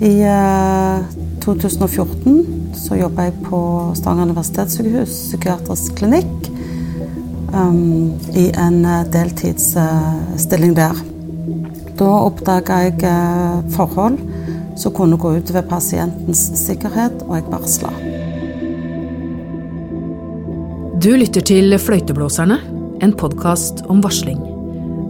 I eh, 2014 så jobba jeg på Stavanger universitetssykehus psykiatrisk klinikk. Um, I en eh, deltidsstilling der. Da oppdaga jeg uh, forhold som kunne gå utover pasientens sikkerhet, og jeg varsla. Du lytter til Fløyteblåserne, en podkast om varsling.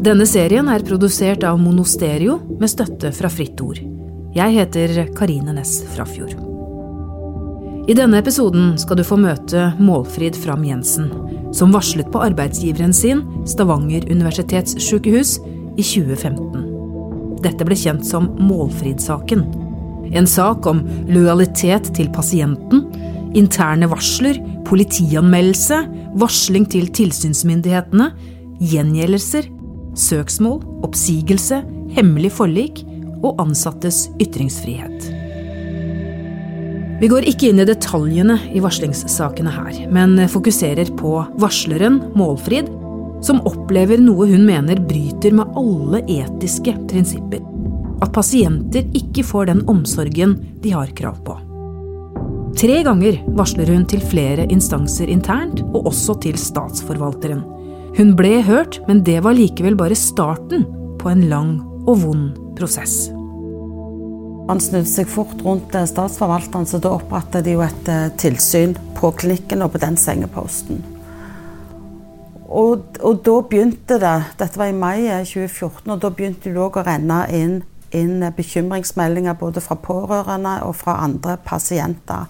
Denne serien er produsert av Monosterio med støtte fra Fritt Ord. Jeg heter Karine Næss Frafjord. I denne episoden skal du få møte Målfrid Fram Jensen, som varslet på arbeidsgiveren sin, Stavanger universitetssykehus, i 2015. Dette ble kjent som Målfrid-saken. En sak om lojalitet til pasienten, interne varsler, politianmeldelse, varsling til tilsynsmyndighetene, gjengjeldelser, søksmål, oppsigelse, hemmelig forlik og ansattes ytringsfrihet. Vi går ikke inn i detaljene i varslingssakene her, men fokuserer på varsleren, Målfrid, som opplever noe hun mener bryter med alle etiske prinsipper. At pasienter ikke får den omsorgen de har krav på. Tre ganger varsler hun til flere instanser internt, og også til statsforvalteren. Hun ble hørt, men det var likevel bare starten på en lang og vond prosess. Han snudde seg fort rundt eh, statsforvalteren, så da opprettet de jo et eh, tilsyn på klinikken og på den sengeposten. Og, og, da begynte det, dette var i mai 2014, og da begynte det å renne inn, inn, bekymringsmeldinger både fra pårørende og fra andre pasienter.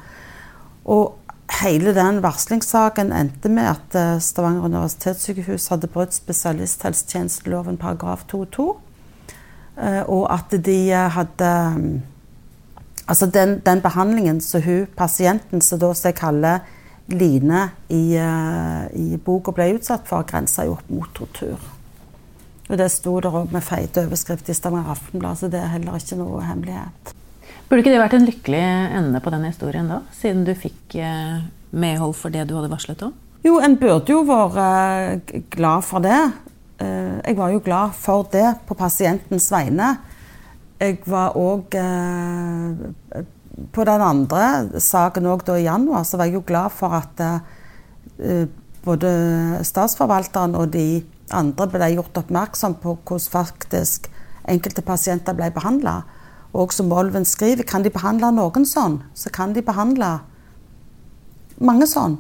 Og hele den varslingssaken endte med at eh, Stavanger universitetssykehus hadde brutt spesialisthelsetjenesteloven paragraf 2-2. Eh, og at de eh, hadde mm, Altså den, den behandlingen som hun, pasienten, som da jeg kaller Line i, uh, i boka ble utsatt for, grensa jo opp mot tortur. Og det sto der òg med feite overskrift i Stavanger Aftenblad, så det er heller ikke noe hemmelighet. Burde ikke det vært en lykkelig ende på den historien da, siden du fikk medhold for det du hadde varslet om? Jo, en burde jo vært glad for det. Eh, jeg var jo glad for det på pasientens vegne. Jeg var òg eh, På den andre saken òg i januar, så var jeg jo glad for at eh, både statsforvalteren og de andre ble gjort oppmerksom på hvordan faktisk enkelte pasienter ble behandla. Og som Olven skriver, kan de behandle noen sånn, så kan de behandle mange sånn.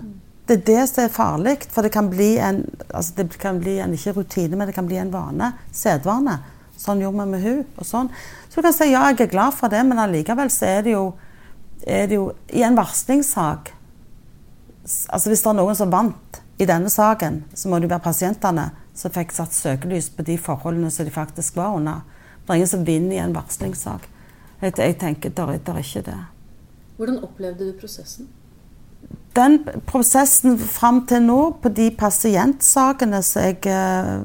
Det er det som er farlig. For det kan bli en altså det kan bli en ikke rutine, men det kan bli en vane. Sedvane. Sånn gjorde vi med hun, og sånn. Så du kan si ja, jeg er glad for det, men allikevel så er det jo, er det jo I en varslingssak altså Hvis det er noen som vant i denne saken, så må det være pasientene som fikk satt søkelys på de forholdene som de faktisk var under. Det er ingen som vinner i en varslingssak. Jeg, tenker, tenker det er ikke det. Hvordan opplevde du prosessen? Den prosessen fram til nå, på de pasientsakene som jeg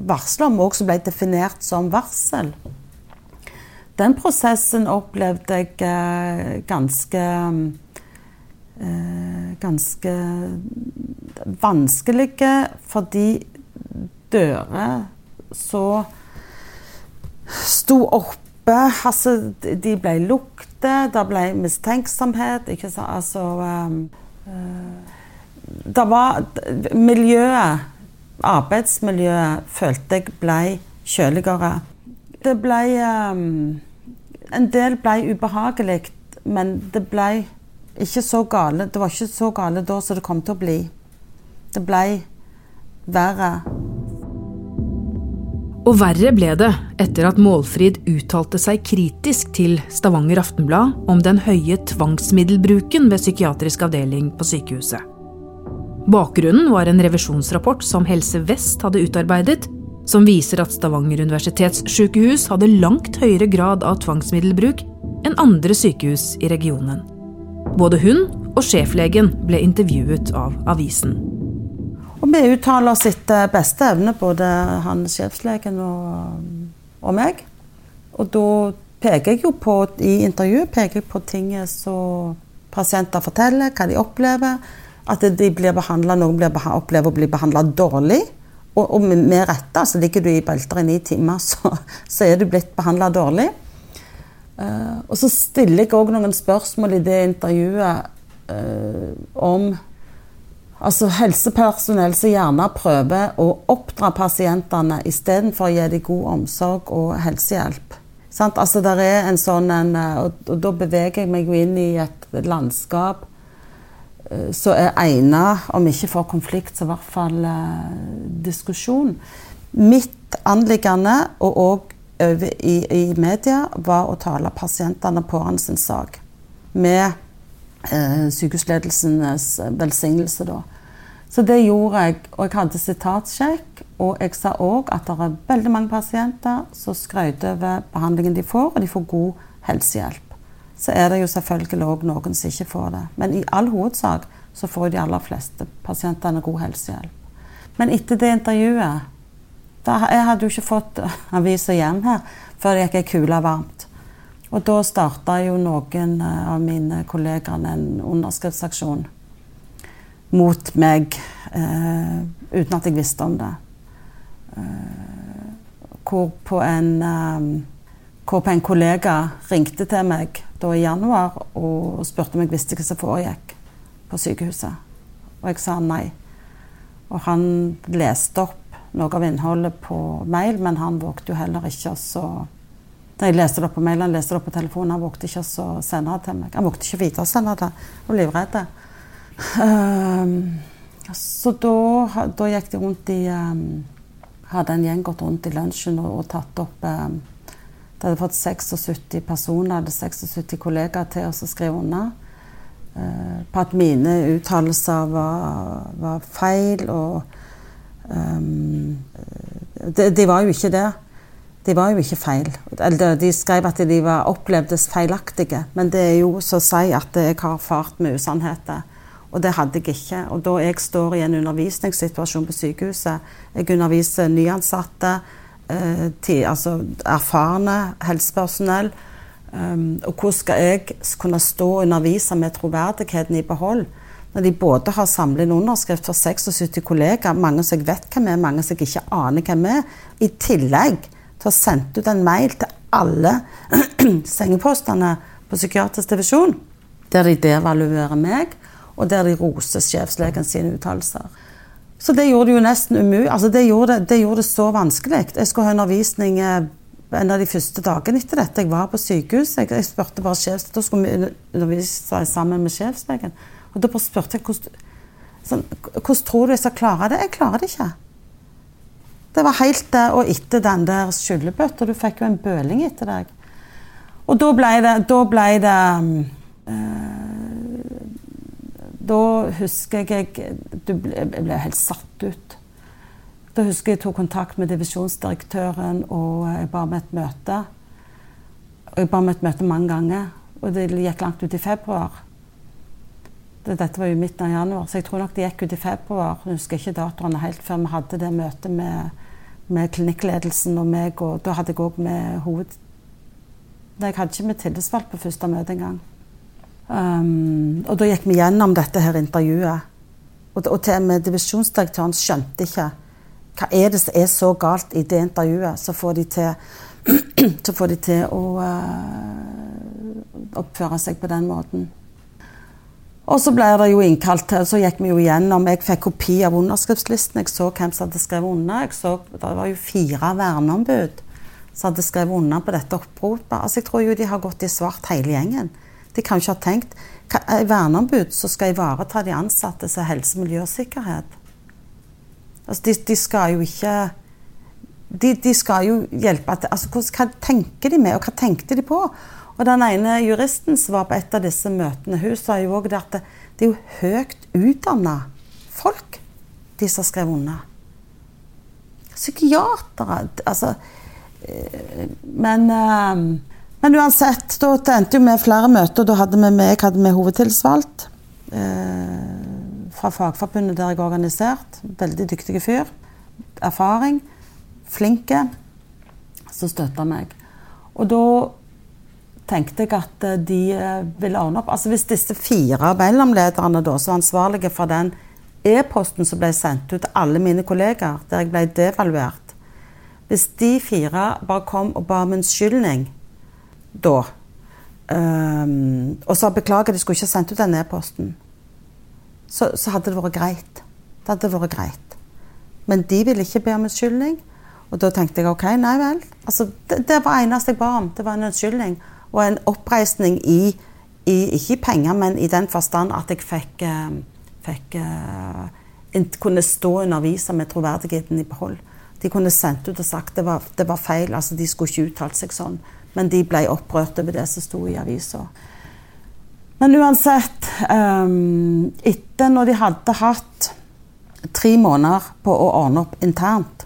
varsler om, og som ble definert som varsel, den prosessen opplevde jeg eh, ganske eh, Ganske vanskelige, fordi dører så sto oppe altså, De ble lukte, det ble mistenksomhet. ikke sant, altså det var Miljøet, arbeidsmiljøet, følte jeg ble kjøligere. Det ble um, En del ble ubehagelig, men det ble ikke så gale. Det var ikke så gale da som det kom til å bli. Det ble verre. Og verre ble det etter at Målfrid uttalte seg kritisk til Stavanger Aftenblad om den høye tvangsmiddelbruken ved psykiatrisk avdeling på sykehuset. Bakgrunnen var en revisjonsrapport som Helse Vest hadde utarbeidet, som viser at Stavanger universitetssykehus hadde langt høyere grad av tvangsmiddelbruk enn andre sykehus i regionen. Både hun og sjeflegen ble intervjuet av avisen. Og vi uttaler etter beste evne, både han sjefslegen og, og meg. Og da peker jeg jo på, i intervjuet peker jeg på ting som pasienter forteller, hva de opplever. At de blir behandlet, noen blir behandlet, opplever å bli behandla dårlig. Og, og, med rette. Så ligger du i belter i ni timer, så, så er du blitt behandla dårlig. Uh, og så stiller jeg òg noen spørsmål i det intervjuet uh, om altså helsepersonell som gjerne prøver å oppdra pasientene istedenfor å gi dem god omsorg og helsehjelp. Sant? Altså, der er en sånn en, og, og, da beveger jeg meg jo inn i et landskap uh, som er egnet, om ikke for konflikt, så i hvert fall diskusjon. Mitt anliggende, og òg i, i, media, var å tale pasientene på hans sak. Med eh, sykehusledelsens velsignelse, da. Så det gjorde jeg. Og jeg hadde sitatsjekk. Og jeg sa òg at det er veldig mange pasienter som skryter over behandlingen de får, og de får god helsehjelp. Så er det jo selvfølgelig òg noen som ikke får det. Men i all hovedsak så får de aller fleste pasientene god helsehjelp. Men etter det intervjuet da, jeg hadde jo ikke fått avisa hjem her før det gikk ei kule varmt. Og da starta jo noen eh, av mine kollegaer en underskriftsaksjon mot meg eh, uten at jeg visste om det. Eh, hvor, på en, eh, hvor på en kollega ringte til meg da i januar og spurte om jeg visste hva som foregikk på sykehuset. Og jeg sa nei. Og han leste opp noe av innholdet på mail, men han vågte jo heller ikke å jeg leste det på mail, han leste det på telefonen, han vågte ikke å sende det til meg. Han vågte ikke vite å sende det. Han var livredd. Um, så da, da, gikk de rundt i um, Hadde en gjeng gått rundt i lunsjen og, og tatt opp um, De hadde fått 76 personer, hadde 76 kollegaer til oss å skrive under. Uh, på at mine uttalelser var, var feil. og Um, de, de, var jo ikke det. De var jo ikke feil. De skrev at de var opplevdes feilaktige. Men det er jo så å si at jeg har fart med usannheter. Og det hadde jeg ikke. Og da jeg står i en undervisningssituasjon på sykehuset, jeg underviser nyansatte, eh, til, altså erfarne helsepersonell. Um, og hvordan skal jeg kunne stå og undervise med troverdigheten i behold? Når de både har samlet en underskrift for 76 kollegaer, mange som jeg vet hvem er, mange som jeg ikke aner hvem er, i tillegg til å ha sendt ut en mail til alle sengepostene på psykiatrisk divisjon, der de devaluerer meg, og der de roser sjefslegen sine uttalelser. Så det gjorde det jo nesten umulig. Altså det, gjorde, det, gjorde det så vanskelig. Jeg skulle ha undervisning eh, en av de første dagene etter dette. Jeg var på sykehus. Jeg, jeg spurte bare sjefs, Da skulle vi undervise sammen med sjefslegen. Og da bare spurte jeg hvordan, sånn, hvordan tror du jeg skal klare det. Jeg klarer det ikke. Det var helt det, og etter den der skyllebøtta. Du fikk jo en bøling etter deg. Og da ble det, da ble det øh, Da husker jeg Jeg ble helt satt ut. Da husker jeg tok kontakt med divisjonsdirektøren og jeg ba om et møte. Og jeg ba om et møte mange ganger, og det gikk langt ut i februar. Dette var jo midten av januar, så jeg tror nok det gikk ut i februar. Jeg husker ikke datoene helt før vi hadde det møtet med, med klinikkledelsen og meg. Og da hadde jeg òg med hoved... Nei, jeg hadde ikke med tillitsvalgt på første møte engang. Um, og da gikk vi gjennom dette her intervjuet. Og, og til og med divisjonsdirektøren skjønte ikke hva er det som er så galt i det intervjuet. Så får de til, får de til å uh, oppføre seg på den måten. Og så ble det jo innkalt til, så gikk vi jo igjennom. Jeg fikk kopi av underskriftslisten. Jeg så hvem som hadde skrevet under. Jeg så, det var jo fire verneombud som hadde skrevet under på dette oppropet. Altså, jeg tror jo de har gått i svart hele gjengen. De kan jo ikke ha tenkt Et verneombud som skal ivareta de ansattes helse, miljø og sikkerhet. Altså, de, de skal jo ikke de, de, skal jo hjelpe til altså, Hva tenker de med, og hva tenkte de på? Og den ene juristen som var på et av disse møtene, hun sa jo òg at det er jo høyt utdanna folk, de som skrev under. Psykiatere Altså eh, Men, eh, men uansett, da endte jo med flere møter. Da hadde vi meg, hadde med hovedtilsvalgt eh, fra Fagforbundet der jeg er organisert. Veldig dyktige fyr. Erfaring. Flinke. Som støtta meg. Og da tenkte jeg at eh, de eh, ville ordne opp. Altså Hvis disse fire mellomlederne da, som var ansvarlige for den e-posten som ble sendt ut til alle mine kollegaer, der jeg ble devaluert Hvis de fire bare kom og ba om unnskyldning da, Um, og sa beklager, de skulle ikke sendt ut den e-posten. Så, så, hadde det vært greit. Det hadde vært greit. Men de ville ikke be om unnskyldning. Og da tenkte jeg OK, nei vel. Altså, det, det var det eneste jeg ba om. Det var en unnskyldning. Og en oppreisning i, i Ikke i penger, men i den forstand at jeg fikk, uh, fikk uh, kunne stå og undervise med troverdigheten i behold. De kunne sendt ut og sagt det det var feil. altså De skulle ikke uttalt seg sånn. Men de ble opprørt over det som sto i avisa. Men uansett um, Etter når de hadde hatt tre måneder på å ordne opp internt,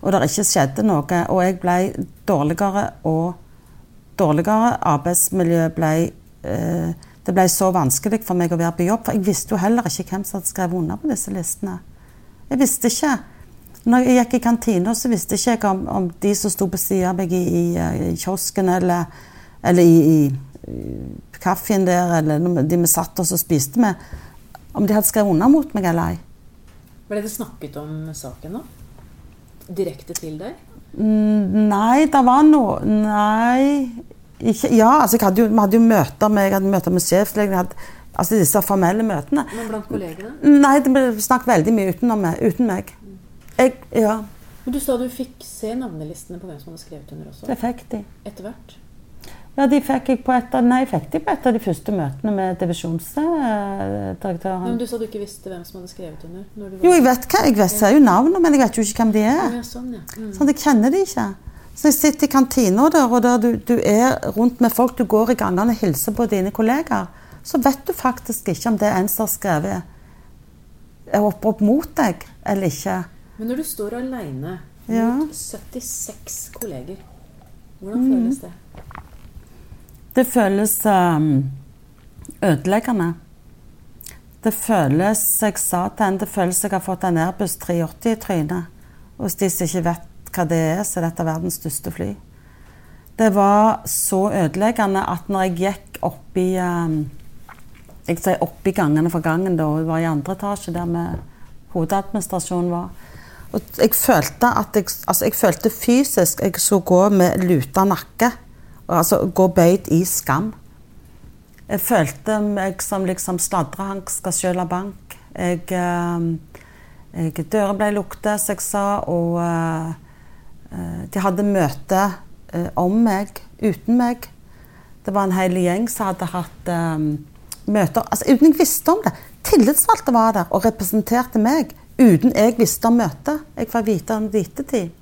og det ikke skjedde noe, og jeg ble dårligere og dårligere Arbeidsmiljøet ble uh, Det ble så vanskelig for meg å være på jobb, for jeg visste jo heller ikke hvem som hadde skrevet under på disse listene. Jeg visste ikke. Når jeg gikk i kantina, så visste ikke jeg om, om de som sto på siden av meg i, i, i, kiosken eller, eller i, i kaffen der, eller de vi satt oss og spiste med, om de hadde skrevet under mot meg eller ei. Ble det snakket om saken nå? Direkte til deg? Nei, det var noe Nei ikke, Ja, altså hadde jo, vi hadde jo møter med, jeg hadde møter med sjefslegen. Altså disse formelle møtene. Men blant kollegene? Nei, det ble snakket veldig mye utenom, uten meg. Jeg, ja. Men Du sa du fikk se navnelistene på hvem som hadde skrevet under også? Det fikk de. Etter hvert? Ja, de fikk jeg på et nei, fikk de på et av de første møtene med divisjonsdirektøren. Men du sa du ikke visste hvem som hadde skrevet under? jo, jeg vet hva, jeg vet, ser jo navnet, men jeg vet jo ikke hvem de er. Ja, sånn, ja. Mm. Sånn, Jeg kjenner de ikke. Så jeg sitter i kantina der, og der du, du, er rundt med folk, du går i gangene og hilser på dine kollegaer, så vet du faktisk ikke om det er en som har skrevet er opprop mot deg eller ikke. Men når du står aleine ja. mot 76 kolleger, hvordan mm. føles det? Det føles um, ødeleggende. Det føles Jeg sa til henne det føles jeg har fått en Airbus 380 i trynet. Og hvis de som ikke vet hva det er, så er dette verdens største fly. Det var så ødeleggende at når jeg gikk opp i um, Jeg sier opp i gangene for gangen, da. hun var i andre etasje der med hovedadministrasjonen var. Og jeg følte at jeg, altså jeg følte fysisk jeg skulle gå med luta nakke. Altså gå bøyd i skam. Jeg følte meg som liksom sladrehank skal skjøle bank. Jeg, eh, jeg Dører ble lukket, som jeg sa, og uh, de hadde møte om meg, uten meg. Det var en hel gjeng som hadde hatt møter altså, uten jeg visste om det. Tillitsvalgte var der og representerte meg uten jeg visste om møtet. Jeg får vite om vitetid.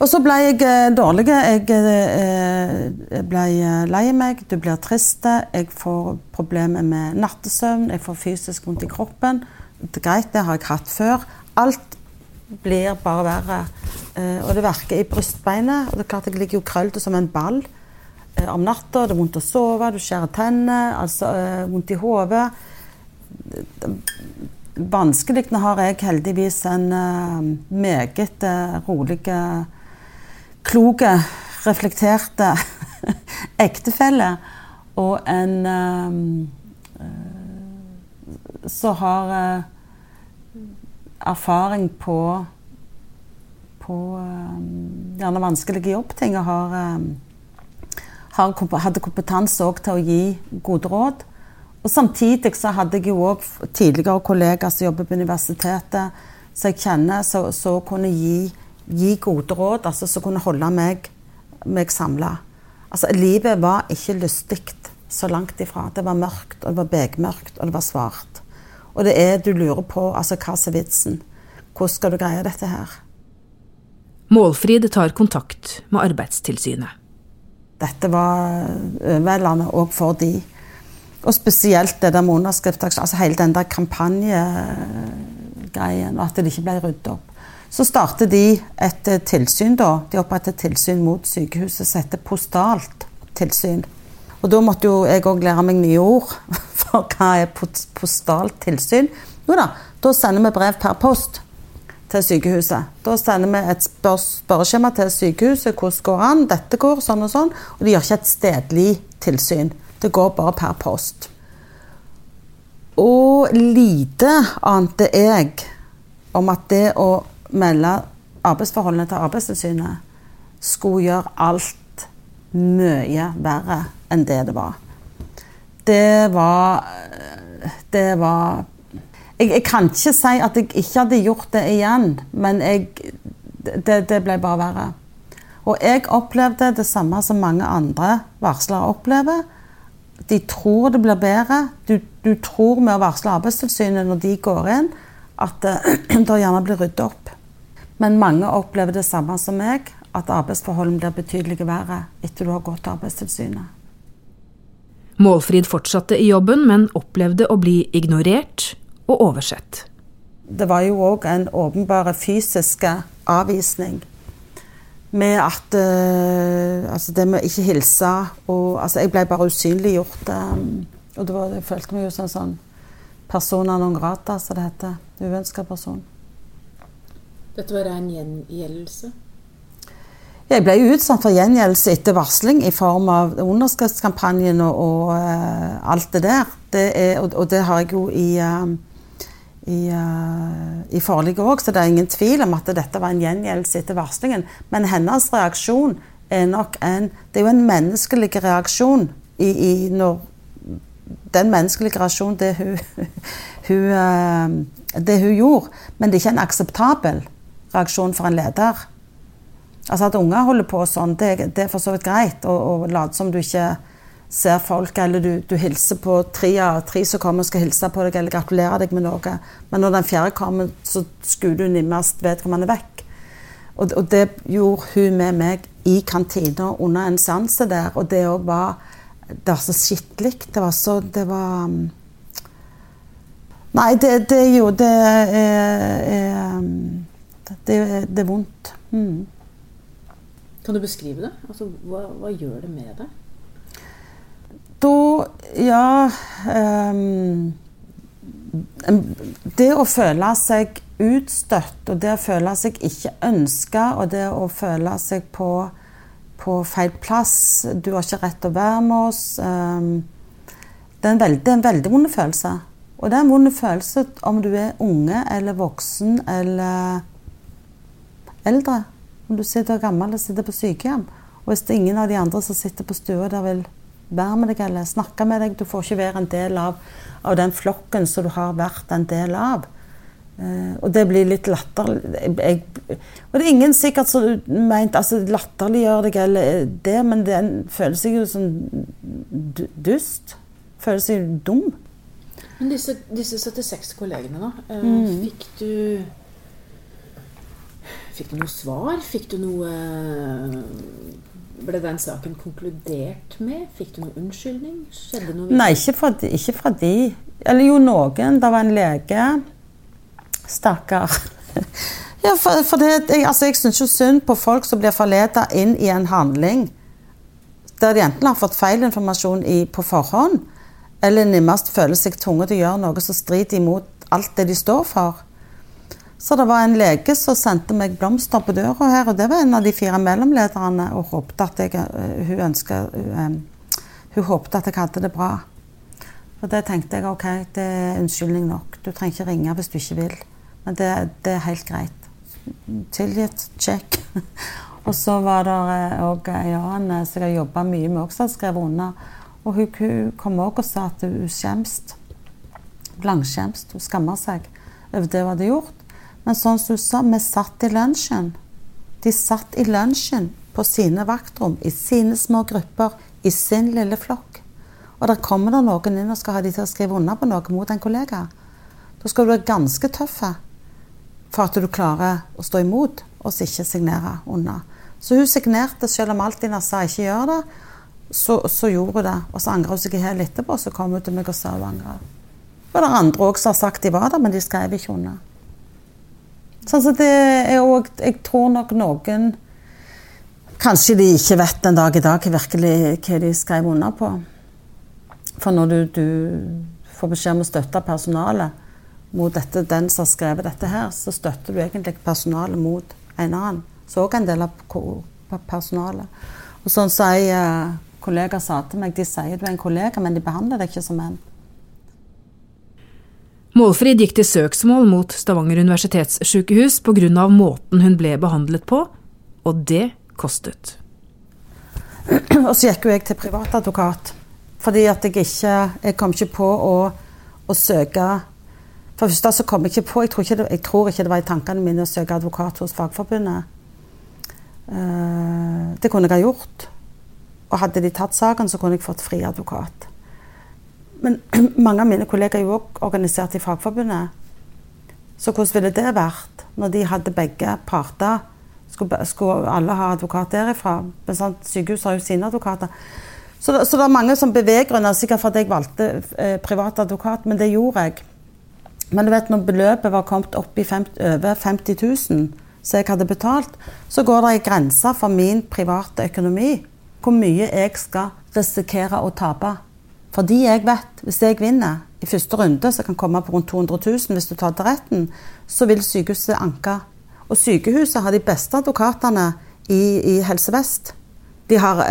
Og så ble jeg eh, dårlig. Jeg eh, ble eh, lei meg, du blir trist. Jeg får problemer med nattesøvn, jeg får fysisk vondt i kroppen. Det er greit, det har jeg hatt før. Alt blir bare verre. Og det verker i brystbeinet. Og det er klart jeg ligger jo krøllete som en ball om natta. Det er vondt å sove, du skjærer tennene, altså vondt i hodet vanskelig. Nå har jeg heldigvis en meget rolig, klok, reflekterte ektefelle. Og en uh, som har erfaring på, på gjerne vanskelige jobbting. Og har, har, hadde kompetanse til å gi gode råd. Og Samtidig så hadde jeg jo òg tidligere kollegaer som jobber på universitetet, som jeg kjenner, som kunne gi, gi, gode råd, altså som kunne holde meg, meg samla. Altså, livet var ikke lystig så langt ifra. Det var mørkt, og det var begmørkt, og det var svart. Og det er du lurer på altså, hva som er vitsen. Hvordan skal du greie dette her? Målfrid tar kontakt med Arbeidstilsynet. Dette var overveldende òg for de. Og spesielt det der med underskriftsaksjon, altså hele den der kampanjegreien, og at det ikke ble ryddet opp. Så starter de et eh, tilsyn, da. De opprettet tilsyn mot sykehuset som heter postalt tilsyn. Og da måtte jo jeg òg lære meg nye ord. For hva er postalt tilsyn? Jo da, da sender vi brev per post til sykehuset. Da sender vi et spør spørreskjema til sykehuset. Hvordan går an? Dette går sånn og sånn. Og de gjør ikke et stedlig tilsyn. Det går bare per post. Og lite ante jeg om at det å melde arbeidsforholdene til Arbeidstilsynet skulle gjøre alt mye verre enn det det var. Det var Det var jeg, jeg, kan ikke si at jeg ikke hadde gjort det igjen, men jeg, det, det, ble bare verre. Og jeg opplevde det samme som mange andre varslere opplever. De tror det blir bedre. Du, du tror med å varsle Arbeidstilsynet når de går inn, at det, det gjerne blir ryddet opp. Men mange opplever det samme som meg, at arbeidsforholdene blir betydelig verre etter du har gått til Arbeidstilsynet. Målfrid fortsatte i jobben, men opplevde å bli ignorert og oversett. Det var jo òg en åpenbar fysisk avvisning. Med at uh, Altså det med ikke hilse og Altså, jeg ble bare usynliggjort. Um, og det var, jeg følte meg jo som en sånn persona non grata, som det heter. Uønska person. Dette var en gjengjeldelse? Jeg ble utsatt for gjengjeldelse etter varsling i form av underskriftskampanjen og, og uh, alt det der. Det er, og, og, det har jeg jo i uh, i, uh, i forliket òg, så det er ingen tvil om at dette var en gjengjeldelse etter varslingen. Men hennes reaksjon er nok en Det er jo en menneskelig reaksjon i, i når Den menneskelige reaksjonen, det hun, hun, det hun gjorde. Men det er ikke en akseptabel reaksjon for en leder. Altså At unger holder på sånn, det, det er for så vidt greit. Og late som du ikke ser folk, eller du, du hilser på tre av tre som kommer og skal hilse på deg eller gratulere deg med noe. Men når den fjerde kommer, så skulle du nimmest vedkommende vekk. Og, og, det gjorde hun med meg i kantina under en seanse der. Og det òg var Det var så skikkelig. Det var så Det var um, Nei, det, det jo Det er, um, det, det er vondt. Mm. Kan du beskrive det? Altså, hva, hva gjør det med deg? Da Ja um, Det å føle seg utstøtt, og det å føle seg ikke ønska, og det å føle seg på, på, feil plass Du har ikke rett til å være med oss. Um, det, er en veldig, veldig vond følelse. Og det er en vond følelse om du er unge eller voksen eller eldre. Om du sitter gammel eller sitter på sykehjem. Og hvis det er ingen av de andre som sitter på stua der vil være med deg eller snakke med deg. Du får ikke være en del av, av den flokken som du har vært en del av. Uh, og det blir litt latterlig Og det er ingen sikkert som mente altså, latterliggjør deg eller det, men det føles seg jo som dust. Føles seg dum. Men disse, disse 76 kollegene, da. Uh, mm. Fikk du Fikk du noe svar? Fikk du noe ble den saken konkludert med? Fikk du noen unnskyldning? Skjedde noe? Nei, ikke fra, de, ikke fra de. Eller jo, noen. Det var en lege. Stakkar. ja, for, for det, jeg, altså, jeg syns jo synd på folk som blir forleda inn i en handling der de enten har fått feil informasjon i, på forhånd, eller nærmest føler seg tvunget til å gjøre noe som strider imot alt det de står for. Så det var en lege som sendte meg blomster på døra her, og det var en av de fire mellomlederne, og håpte at jeg, eh, hun, ønsket, hun, hun håpte at jeg hadde det bra. Og det tenkte jeg OK, det er unnskyldning nok. Du trenger ikke ringe hvis du ikke vil. Men det, det er helt greit. Tilgitt. Check. og så var det òg ei annen som jeg har jobba mye med, også har skrevet under. Og hun, hun kom òg og sa at hun skjemst. Langskjemst. Hun skammer seg over det hun hadde gjort. Men sånn som du sa, vi satt i lunsjen. De satt i lunsjen på sine vaktrom, i sine små grupper, i sin lille flokk. Og der kommer det noen inn og skal ha de til å skrive under på noe mot en kollega. Da skal du være ganske tøff for at du klarer å stå imot og ikke signere under. Så hun signerte, selv om Altina sa ikke gjør det. Så, så, gjorde hun det. Og så angra hun seg helt etterpå, så kom hun til meg og sa hun angra. Og det er andre òg som har sagt de var der, men de skrev ikke under. Sånn så det er òg Jeg tror nok noen Kanskje de ikke vet den dag i dag virkelig hva de skrev under på. For når du, du får beskjed om å støtte personalet mot dette, den som har skrevet dette her, så støtter du egentlig personalet mot en annen. Så òg en del av personalet. Og sånn som en ei kollega sa til meg, de sier du er en kollega, men de behandler deg ikke som en. Målfrid gikk til søksmål mot Stavanger universitetssykehus pga. måten hun ble behandlet på, og det kostet. og så gikk jo jeg til privatadvokat. Fordi at jeg ikke Jeg kom ikke på å, å søke For det første så kom jeg ikke på jeg tror ikke, det, jeg tror ikke det var i tankene mine å søke advokat hos Fagforbundet. Uh, det kunne jeg ha gjort. Og hadde de tatt saken, så kunne jeg fått fri advokat. Men mange av mine kollegaer er jo òg organisert i Fagforbundet. Så hvordan ville det vært når de hadde begge parter? Skulle, skulle alle ha advokat derifra? Men sant, sykehus har jo sine advokater. Så så det er mange som beveggrunner, sikkert for at jeg valgte eh, privat advokat, men det gjorde jeg. Men du vet, når beløpet var kommet opp i fem, over 50 000, som jeg hadde betalt, så går det en grense for min private økonomi. Hvor mye jeg skal risikere å tape. Fordi jeg vet, hvis jeg vinner i første runde, som kan komme på rundt 200 000 hvis du tar til retten, så vil sykehuset anke. Og sykehuset har de beste advokatene i, i Helse Vest. De har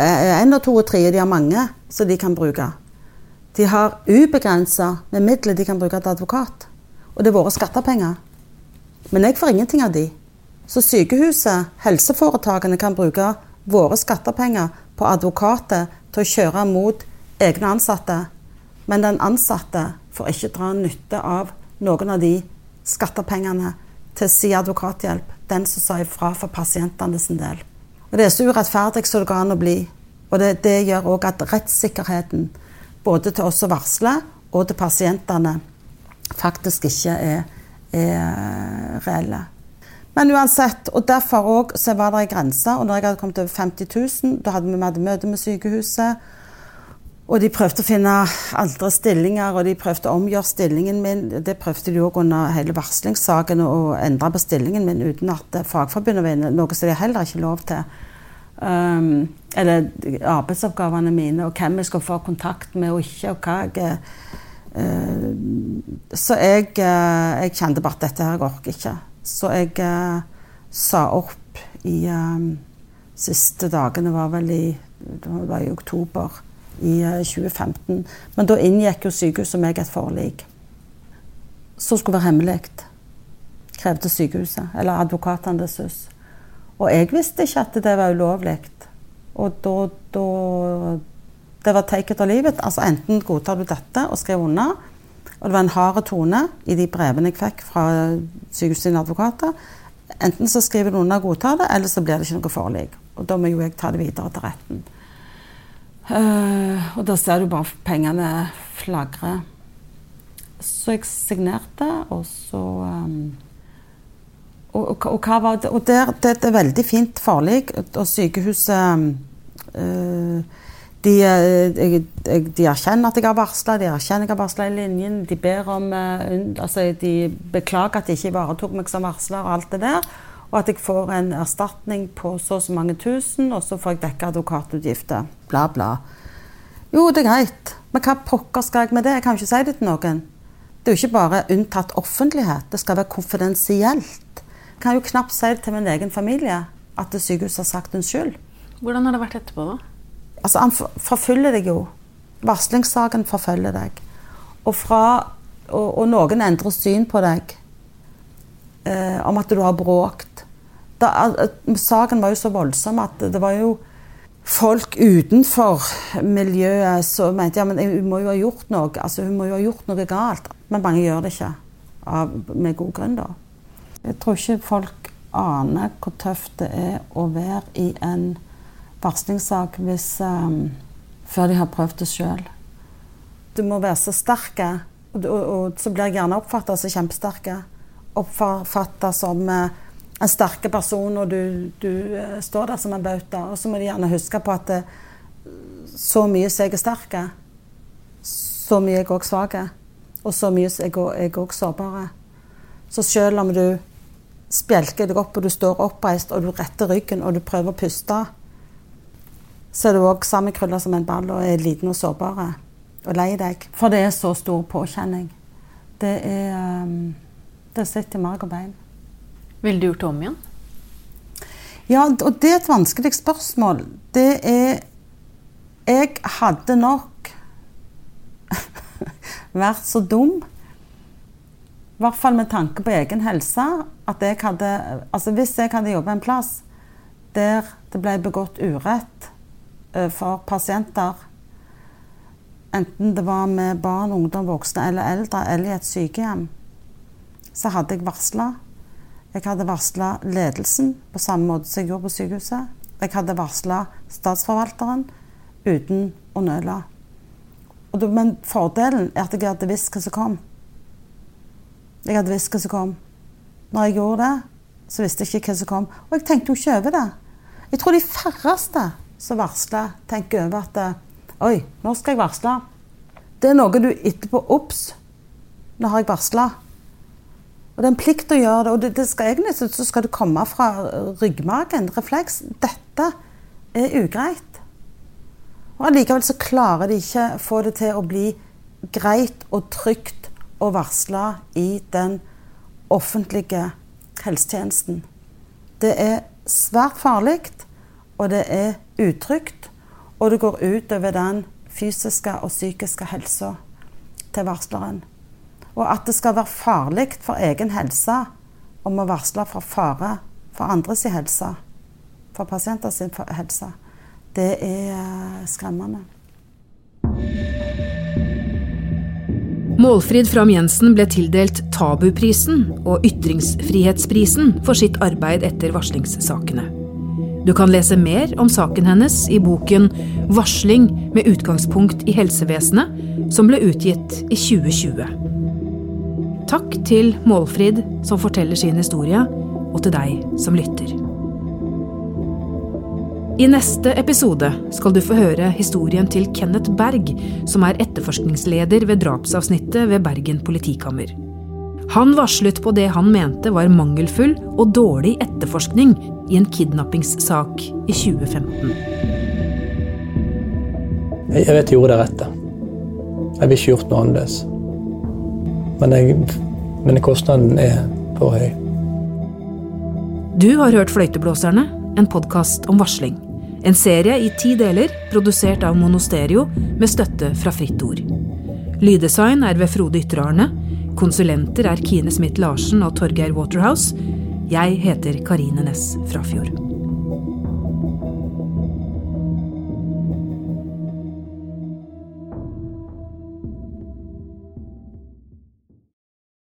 én og to og tre, de har mange som de kan bruke. De har ubegrensa med midler de kan bruke til advokat. Og det er våre skattepenger. Men jeg får ingenting av de. Så sykehuset, helseforetakene, kan bruke våre skattepenger på advokater til å kjøre mot egne ansatte. Men den ansatte får ikke dra nytte av noen av de skattepengene til si advokathjelp. Den som sa ifra for pasientene sin del. Og Det er så urettferdig som det går an å bli. Og det, det gjør òg at rettssikkerheten, både til oss som varsler, og til pasientene, faktisk ikke er, er reelle. Men uansett, og derfor òg så var det ei grense. Og når jeg hadde kommet over 50 000, da hadde vi møte med sykehuset. Og de prøvde å finne andre stillinger, og de prøvde å omgjøre stillingen min. Det prøvde de òg under hele varslingssaken, å endre på stillingen min uten at Fagforbundet var inne, noe som de heller ikke lov til. Um, eller arbeidsoppgavene mine, og hvem jeg skal få kontakt med og ikke, og hva jeg uh, Så jeg, uh, jeg, kjente bare at dette her orker ikke. Så jeg uh, sa opp i um, Siste dagene var vel i, det var i oktober i 2015. Eh, Men da inngikk jo sykehuset og meg et forlik. Som skulle være hemmelig, krevde sykehuset, eller advokatene det SUS. Og jeg visste ikke at det var ulovlig. Og da, da Det var take it or leave it. Altså enten godtar du dette og skriver under, og det var en hard tone i de brevene jeg fikk fra sykehusets advokater. Enten så skriver du under og godtar det, eller så blir det ikke noe forlik. Og da må jo jeg ta det videre til retten. Uh, og da ser du bare pengene flagre. Så jeg signerte, og så um, og, og, og, var? Og der, det, er veldig fint forlik. Og sykehuset uh, de, jeg, de, erkjenner at jeg har varsla, de erkjenner jeg har varsla i linjen. De ber om altså De beklager at de ikke ivaretok meg som varsler og alt det der. Og at jeg får en erstatning på så og så mange tusen, og så får jeg dekket advokatutgifter. Bla, bla. Jo, det er greit, men hva pokker skal jeg med det? Jeg kan jo ikke si det til noen. Det er jo ikke bare unntatt offentlighet, det skal være konfidensielt. Jeg kan jo knapt si det til min egen familie at sykehuset har sagt unnskyld. Hvordan har det vært etterpå, da? Altså, Han forfølger deg jo. Varslingssaken forfølger deg. Og, fra, og, og noen endrer syn på deg eh, om at du har bråkt. Da, saken var jo så voldsom at det var jo folk utenfor miljøet som mente ja, men hun må jo ha gjort noe altså hun må jo ha gjort noe galt. Men mange gjør det ikke, av, med god grunn. da. Jeg tror ikke folk aner hvor tøft det er å være i en varslingssak hvis, um, før de har prøvd det sjøl. Du må være så sterk, og, og, og, så blir jeg gjerne oppfatta som kjempesterke oppfatta som eh, en sterke person, og du, du, eh, står der som en bauta. Og så må de gjerne huske på at eh, så mye som jeg er sterk, så mye er jeg òg svak. Og så mye er jeg òg sårbar. Så selv om du spjelker deg opp, og du står oppreist, og du retter ryggen, og du prøver å puste, så er du òg sammenkrulla som en ball og er liten og sårbar og lei deg. For det er så stor påkjenning. Det er um det sitter i marg og bein. Ville du gjort det om igjen? Ja, og det er et vanskelig spørsmål. Det er Jeg hadde nok vært så dum, i hvert fall med tanke på egen helse, at jeg hadde Altså hvis jeg hadde jobba en plass der det ble begått urett eh, for pasienter, enten det var med barn, ungdom, voksne eller eldre, eller i et sykehjem, så hadde jeg varsla. Jeg hadde varsla ledelsen på samme måte som jeg gjorde på sykehuset. Jeg hadde varsla statsforvalteren uten å nøle. Men fordelen er at jeg hadde visst hva som kom. Jeg hadde visst hva som kom. Når jeg gjorde det, så visste jeg ikke hva som kom. Og jeg tenkte jo ikke over det. Jeg tror de færreste som varsler, tenker over at Oi, nå skal jeg varsle. Det er noe du etterpå Ops, nå har jeg varsla. Og det er en plikt å gjøre det. Og det, det skal egentlig så skal det komme fra ryggmagen, Refleks. Dette er ugreit. Og allikevel så klarer de ikke få det til å bli greit og trygt å varsle i den offentlige helsetjenesten. Det er svært farlig, og det er utrygt. Og det går ut over den fysiske og psykiske helsa til varsleren. Og at det skal være farlig for egen helse om å varsle for fare for andres helse, for pasienters helse, det er eh, skremmende. Målfrid Fram Jensen ble tildelt Tabuprisen og Ytringsfrihetsprisen for sitt arbeid etter varslingssakene. Du kan lese mer om saken hennes i boken 'Varsling med utgangspunkt i helsevesenet', som ble utgitt i 2020. Takk til Målfrid, som forteller sin historie, og til deg som lytter. I neste episode skal du få høre historien til Kenneth Berg, som er etterforskningsleder ved drapsavsnittet ved Bergen politikammer. Han varslet på det han mente var mangelfull og dårlig etterforskning i en kidnappingssak i 2015. Jeg vet jeg gjorde det rette. Jeg ville ikke gjort noe annerledes. Men, jeg, men kostnaden er for høy. Du har hørt Fløyteblåserne, en podkast om varsling. En serie i ti deler, produsert av Monosterio med støtte fra Fritt Ord. Lyddesign er ved Frode Ytre-Arne. Konsulenter er Kine Smith Larsen og Torgeir Waterhouse. Jeg heter Karine Næss Frafjord.